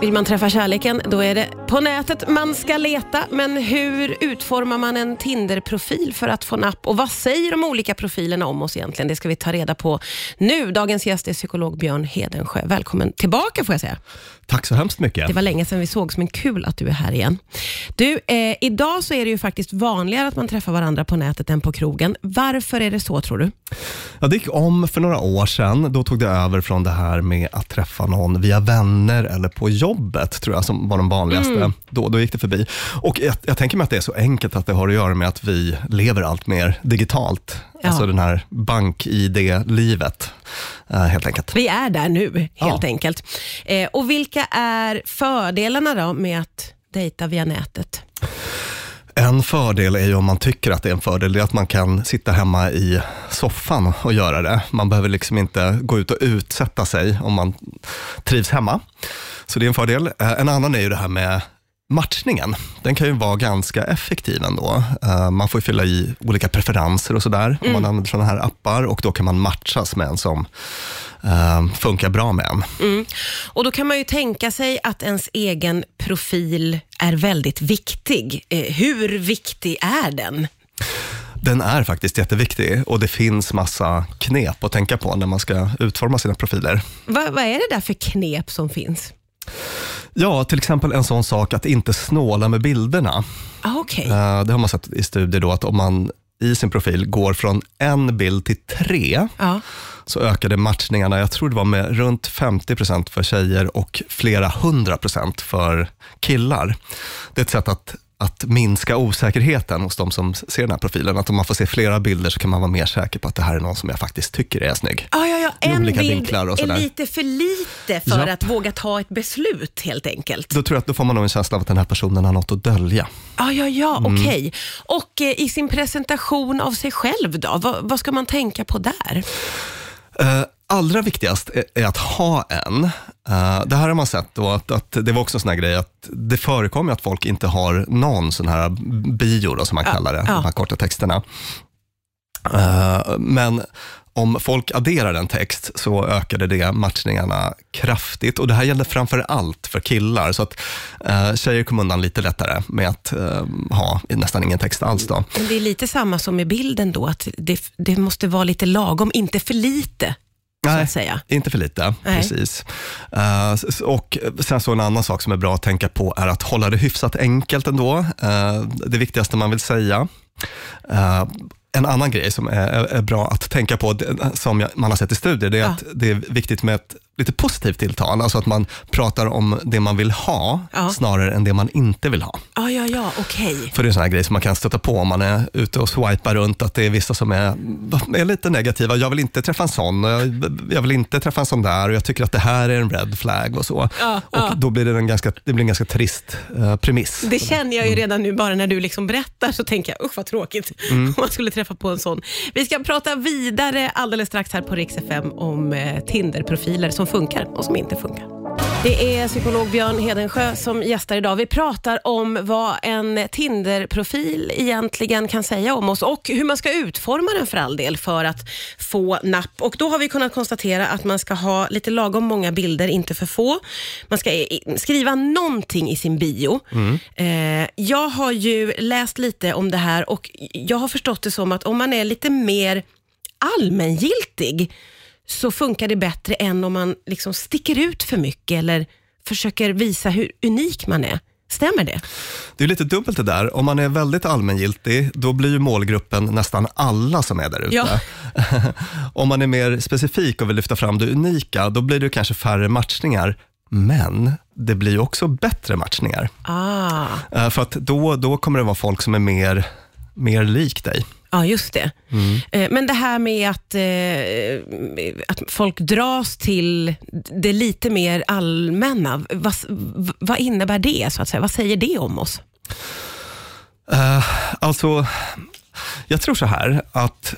Vill man träffa kärleken, då är det på nätet man ska leta. Men hur utformar man en Tinder-profil för att få napp? Och vad säger de olika profilerna om oss egentligen? Det ska vi ta reda på nu. Dagens gäst är psykolog Björn Hedensjö. Välkommen tillbaka får jag säga. Tack så hemskt mycket. Det var länge sedan vi sågs, men kul att du är här igen. Du, eh, idag så är det ju faktiskt vanligare att man träffar varandra på nätet än på krogen. Varför är det så tror du? Ja, det gick om för några år sedan. Då tog det över från det här med att träffa någon via vänner eller på jobbet, tror jag, som var de vanligaste. Mm. Då, då gick det förbi. Och jag, jag tänker mig att det är så enkelt att det har att göra med att vi lever allt mer digitalt. Ja. Alltså den här bank-id-livet, helt enkelt. Vi är där nu, helt Ja. enkelt. Eh, och vilka är fördelarna då med att dejta via nätet? En fördel är ju om man tycker att det är en fördel, det är att man kan sitta hemma i soffan och göra det. Man behöver liksom inte gå ut och utsätta sig om man trivs hemma. Så det är en fördel. Eh, En annan är ju det här med matchningen. Den kan ju vara ganska effektiv ändå. Eh, Man får fylla i olika preferenser och sådär om man använder sådana här appar och då kan man matchas med en som eh, funkar bra med en. Mm. Och Då kan man ju tänka sig att ens egen profil är väldigt viktig. Eh, hur viktig är den? Den är faktiskt jätteviktig och det finns massa knep att tänka på när man ska utforma sina profiler. Va, vad är det där för knep som finns? Ja, till exempel en sån sak att inte snåla med bilderna. Ah, Okej. Eh, Det har man sett i studier då att om man i sin profil går från en bild till tre, Ja. så ökade matchningarna, jag tror det var med runt 50% för tjejer och flera hundra procent för killar. Det är ett sätt att, att minska osäkerheten hos de som ser den här profilen. Att om man får se flera bilder så kan man vara mer säker på att det här är någon som jag faktiskt tycker är snygg. Ja, ja. I En bild är lite för lite för Japp. att våga ta ett beslut helt enkelt. Då tror jag att då får man nog en känsla av att den här personen har något att dölja. Ah, ja, ja, Mm. okej. Och eh, i sin presentation av sig själv då, vad, vad ska man tänka på där? Eh, allra viktigast är, att ha en. Eh, det här har man sett då, att, att det var också en sån här grej att det förekommer att folk inte har någon sån här bio, då, som man kallar det, ja. de här korta texterna. Eh, men om folk adderar en text så ökade det matchningarna kraftigt och det här gällde framför allt för killar. Så att uh, tjejer kom undan lite lättare med att eh, ha nästan ingen text alls. Då. Men det är lite samma som med bilden då, att det, det måste vara lite lagom, inte för lite, Nej. Inte för lite, Nej. precis. S- och sen så en annan sak som är bra att tänka på är att hålla det hyfsat enkelt ändå. Uh, det viktigaste man vill säga. Eh, en annan grej som är, är, bra att tänka på, som man har sett i studier, det är Ja. att det är viktigt med ett lite positivt tilltal. Alltså att man pratar om det man vill ha, Ja. snarare än det man inte vill ha. Ja, ja, ja, okej. För det är en sån här grej som man kan stöta på om man är ute och swipar runt, att det är vissa som är, är lite negativa. Jag vill inte träffa en sån, jag, jag vill inte träffa en sån där och jag tycker att det här är en red flag och så. Ja, och ja. då blir det en ganska, det blir en ganska trist eh, premiss. Det känner jag ju redan nu, bara när du liksom berättar så tänker jag, usch vad tråkigt Mm. om man skulle träffa på en sån. Vi ska prata vidare alldeles strax här på Rix FM om eh, Tinder-profiler som funkar och som inte funkar. Det är psykolog Björn Hedensjö som gästar idag. Vi pratar om vad en Tinder-profil egentligen kan säga om oss och hur man ska utforma den för all del för att få napp. Och Då har vi kunnat konstatera att man ska ha lite lagom många bilder, inte för få. Man ska skriva någonting i sin bio. Eh, jag har ju läst lite om det här och jag har förstått det som att om man är lite mer allmängiltig så funkar det bättre än om man liksom sticker ut för mycket eller försöker visa hur unik man är. Stämmer det? Det är lite dubbelt det där. Om man är väldigt allmängiltig, då blir ju målgruppen nästan alla som är där ute. Ja. Om man är mer specifik och vill lyfta fram det unika, då blir det kanske färre matchningar. Men det blir ju också bättre matchningar. Ah, Eh, För att då, då kommer det vara folk som är mer, mer lik dig. ja, just det. Eh, Men det här med att, eh, att folk dras till det lite mer allmänna, vad, vad innebär det? så att säga? Vad säger det om oss? Eh, alltså, jag tror så här att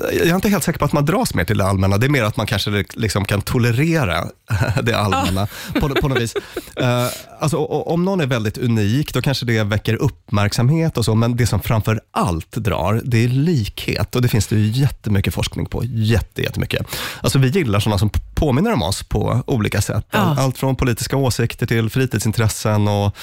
jag är inte helt säker på att man dras mer till det allmänna. Det är mer att man kanske liksom kan tolerera det allmänna på, på något vis. Uh, alltså, om någon är väldigt unik, då kanske det väcker uppmärksamhet och så, men det som framför allt drar, det är likhet och det finns det ju jättemycket forskning på. Jätte, jättemycket. Alltså, vi gillar sådana som påminner om oss på olika sätt. Ja. Allt från politiska åsikter till fritidsintressen och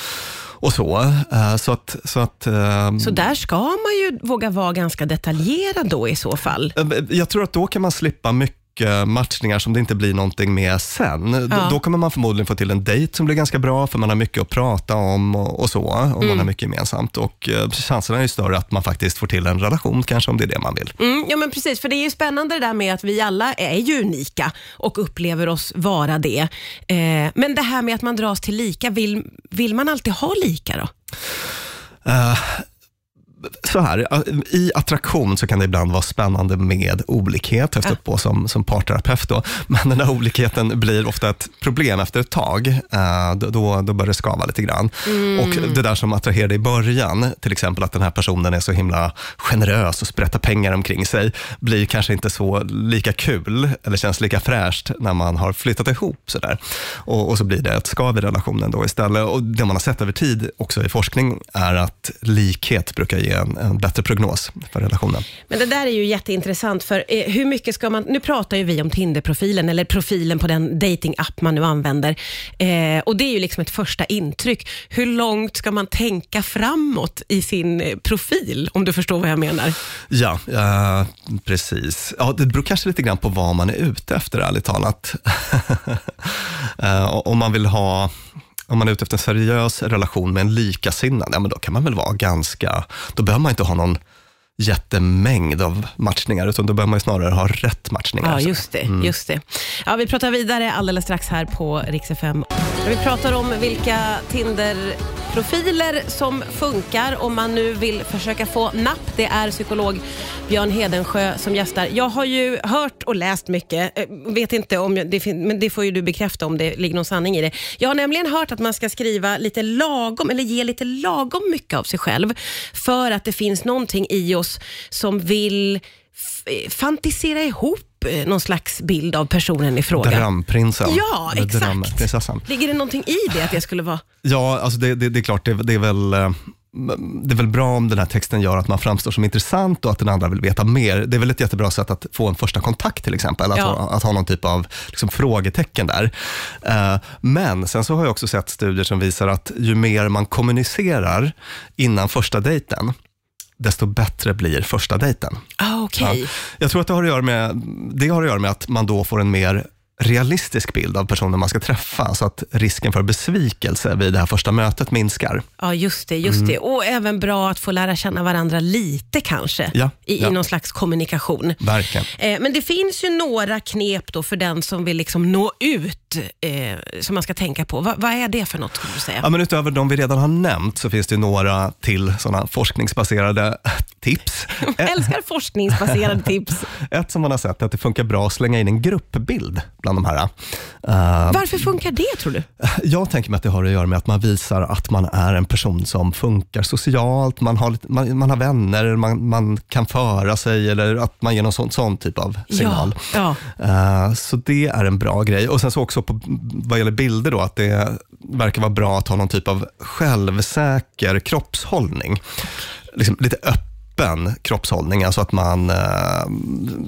och så. Eh, så, att, så, att, ehm, så där ska man ju våga vara ganska detaljerad då i så fall? Eh, jag tror att då kan man slippa mycket matchningar som det inte blir någonting med sen. Ja. Då kommer man förmodligen få till en dejt som blir ganska bra, för man har mycket att prata om och, och så, och mm. man har mycket gemensamt. Och eh, chanserna är ju större att man faktiskt får till en relation, kanske om det är det man vill. Mm, ja, men precis, för det är ju spännande det där med att vi alla är ju unika och upplever oss vara det. Eh, men det här med att man dras till lika, vill, vill man alltid ha lika då? Uh, så här, i attraktion så kan det ibland vara spännande med olikhet, har jag stött på som, som parterapeut. Då. Men den här olikheten blir ofta ett problem efter ett tag. Uh, då, då börjar det skava lite grann. Mm. Och det där som attraherade i början, till exempel att den här personen är så himla generös och sprättar pengar omkring sig, blir kanske inte så lika kul eller känns lika fräscht när man har flyttat ihop. Så där. Och, och så blir det ett skav i relationen då istället. Och det man har sett över tid också i forskning är att likhet brukar ge en, en bättre prognos för relationen. Men det där är ju jätteintressant, för eh, hur mycket ska man... Nu pratar ju vi om Tinder-profilen, eller profilen på den dating-app man nu använder. Eh, och Det är ju liksom ett första intryck. Hur långt ska man tänka framåt i sin eh, profil, om du förstår vad jag menar? Ja, uh, precis. Ja, det beror kanske lite grann på vad man är ute efter, ärligt talat. uh, om man vill ha om man är ute efter en seriös relation med en likasinnad, ja men då kan man väl vara ganska, då behöver man inte ha någon jättemängd av matchningar, utan då behöver man snarare ha rätt matchningar. Ja, just det. Mm. Just det. Ja, vi pratar vidare alldeles strax här på Rix FM. Vi pratar om vilka Profiler som funkar om man nu vill försöka få napp. Det är psykolog Björn Hedensjö som gästar. Jag har ju hört och läst mycket, eh, vet inte om det men det får ju du bekräfta om det ligger någon sanning i det. Jag har nämligen hört att man ska skriva lite lagom, eller ge lite lagom mycket av sig själv, för att det finns någonting i oss som vill eh, fantisera ihop eh, någon slags bild av personen i fråga. Drömprinsen. Ja, exakt. Drömprinsessan. Ligger det någonting i det, att det skulle vara... Ja, alltså det, det, det är klart, det, det är väl eh, det är väl bra om den här texten gör att man framstår som intressant och att den andra vill veta mer. Det är väl ett jättebra sätt att få en första kontakt till exempel, att, ja. ha, att ha någon typ av liksom, frågetecken där. Uh, men sen så har jag också sett studier som visar att ju mer man kommunicerar innan första dejten, desto bättre blir första dejten. Ah, okay. Ja. Jag tror att det har, att göra med, det har att göra med att man då får en mer realistisk bild av personen man ska träffa, så att risken för besvikelse vid det här första mötet minskar. Ja, just det. just mm. det. Och även bra att få lära känna varandra lite kanske, ja, i, ja. i någon slags kommunikation. Verkligen. Eh, men det finns ju några knep då för den som vill liksom nå ut, eh, som man ska tänka på. Va, vad är det för något, skulle du säga? Ja, men utöver de vi redan har nämnt, så finns det några till sådana forskningsbaserade tips. Jag älskar forskningsbaserade tips. Ett som man har sett är att det funkar bra att slänga in en gruppbild bland de här. Uh, Varför funkar det tror du? Jag tänker mig att det har att göra med att man visar att man är en person som funkar socialt, man har, man, man har vänner, man, man kan föra sig eller att man ger någon sån, sån typ av signal. Ja, ja. Uh, så det är en bra grej. Och sen så också på, vad gäller bilder då, att det verkar vara bra att ha någon typ av självsäker kroppshållning. Liksom lite öppen öppen kroppshållning, alltså att man eh,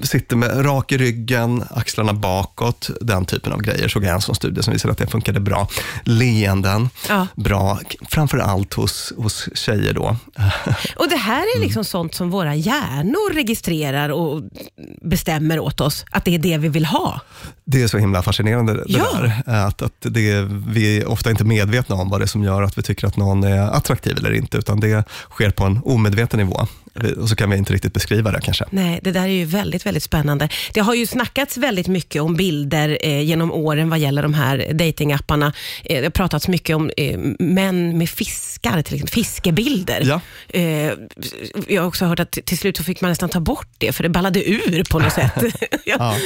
sitter med rak i ryggen, axlarna bakåt, den typen av grejer. Såg jag en sån studie som visade att det funkade bra. Leenden, ja. bra, framför allt hos, hos tjejer då. Och det här är liksom mm. sånt som våra hjärnor registrerar och bestämmer åt oss, att det är det vi vill ha. Det är så himla fascinerande det ja. där. Att, att det, vi är ofta inte medvetna om vad det är som gör att vi tycker att någon är attraktiv eller inte, utan det sker på en omedveten nivå. Och så kan vi inte riktigt beskriva det kanske. Nej, det där är ju väldigt, väldigt spännande. Det har ju snackats väldigt mycket om bilder eh, genom åren vad gäller de här datingapparna. Eh, det har pratats mycket om eh, män med fiskar, till exempel fiskebilder. Ja. Eh, jag har också hört att till slut så fick man nästan ta bort det, för det ballade ur på något sätt. ja.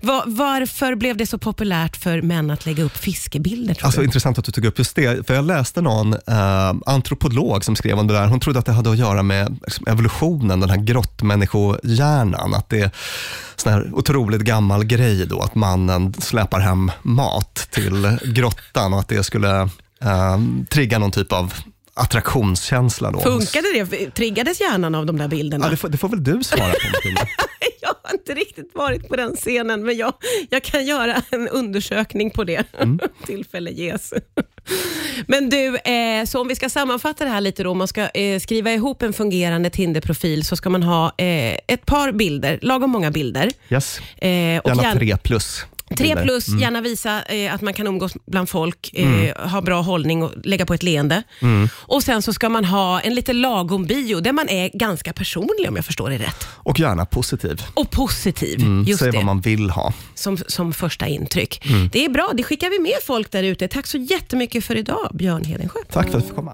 Var, varför blev det så populärt för män att lägga upp fiskebilder? Alltså, du? Intressant att du tog upp just det, för jag läste någon eh, antropolog som skrev om det där. Hon trodde att det hade att göra med liksom, evolutionen, den här grottmänniskohjärnan. Att det är sån här otroligt gammal grej då, att mannen släpar hem mat till grottan och att det skulle eh, trigga någon typ av attraktionskänsla. Då. Funkade det? Triggades hjärnan av de där bilderna? Ja, det, får, det får väl du svara på jag har inte riktigt varit på den scenen, men jag, jag kan göra en undersökning på det. Mm. Tillfälle ges. Men du, eh, så om vi ska sammanfatta det här lite då, om man ska eh, skriva ihop en fungerande Tinderprofil så ska man ha eh, ett par bilder, lagom många bilder. Yes. Eh, Gärna gärna tre plus. Tre plus, mm. gärna visa eh, att man kan umgås bland folk, eh, mm. ha bra hållning och lägga på ett leende. Mm. Och Sen så ska man ha en lite lagom bio där man är ganska personlig om jag förstår det rätt. Och gärna positiv. Och positiv, mm. just Säg det. vad man vill ha. Som, som första intryck. Mm. Det är bra, det skickar vi med folk där ute. Tack så jättemycket för idag, Björn Hedensjö. Tack för att du fick komma.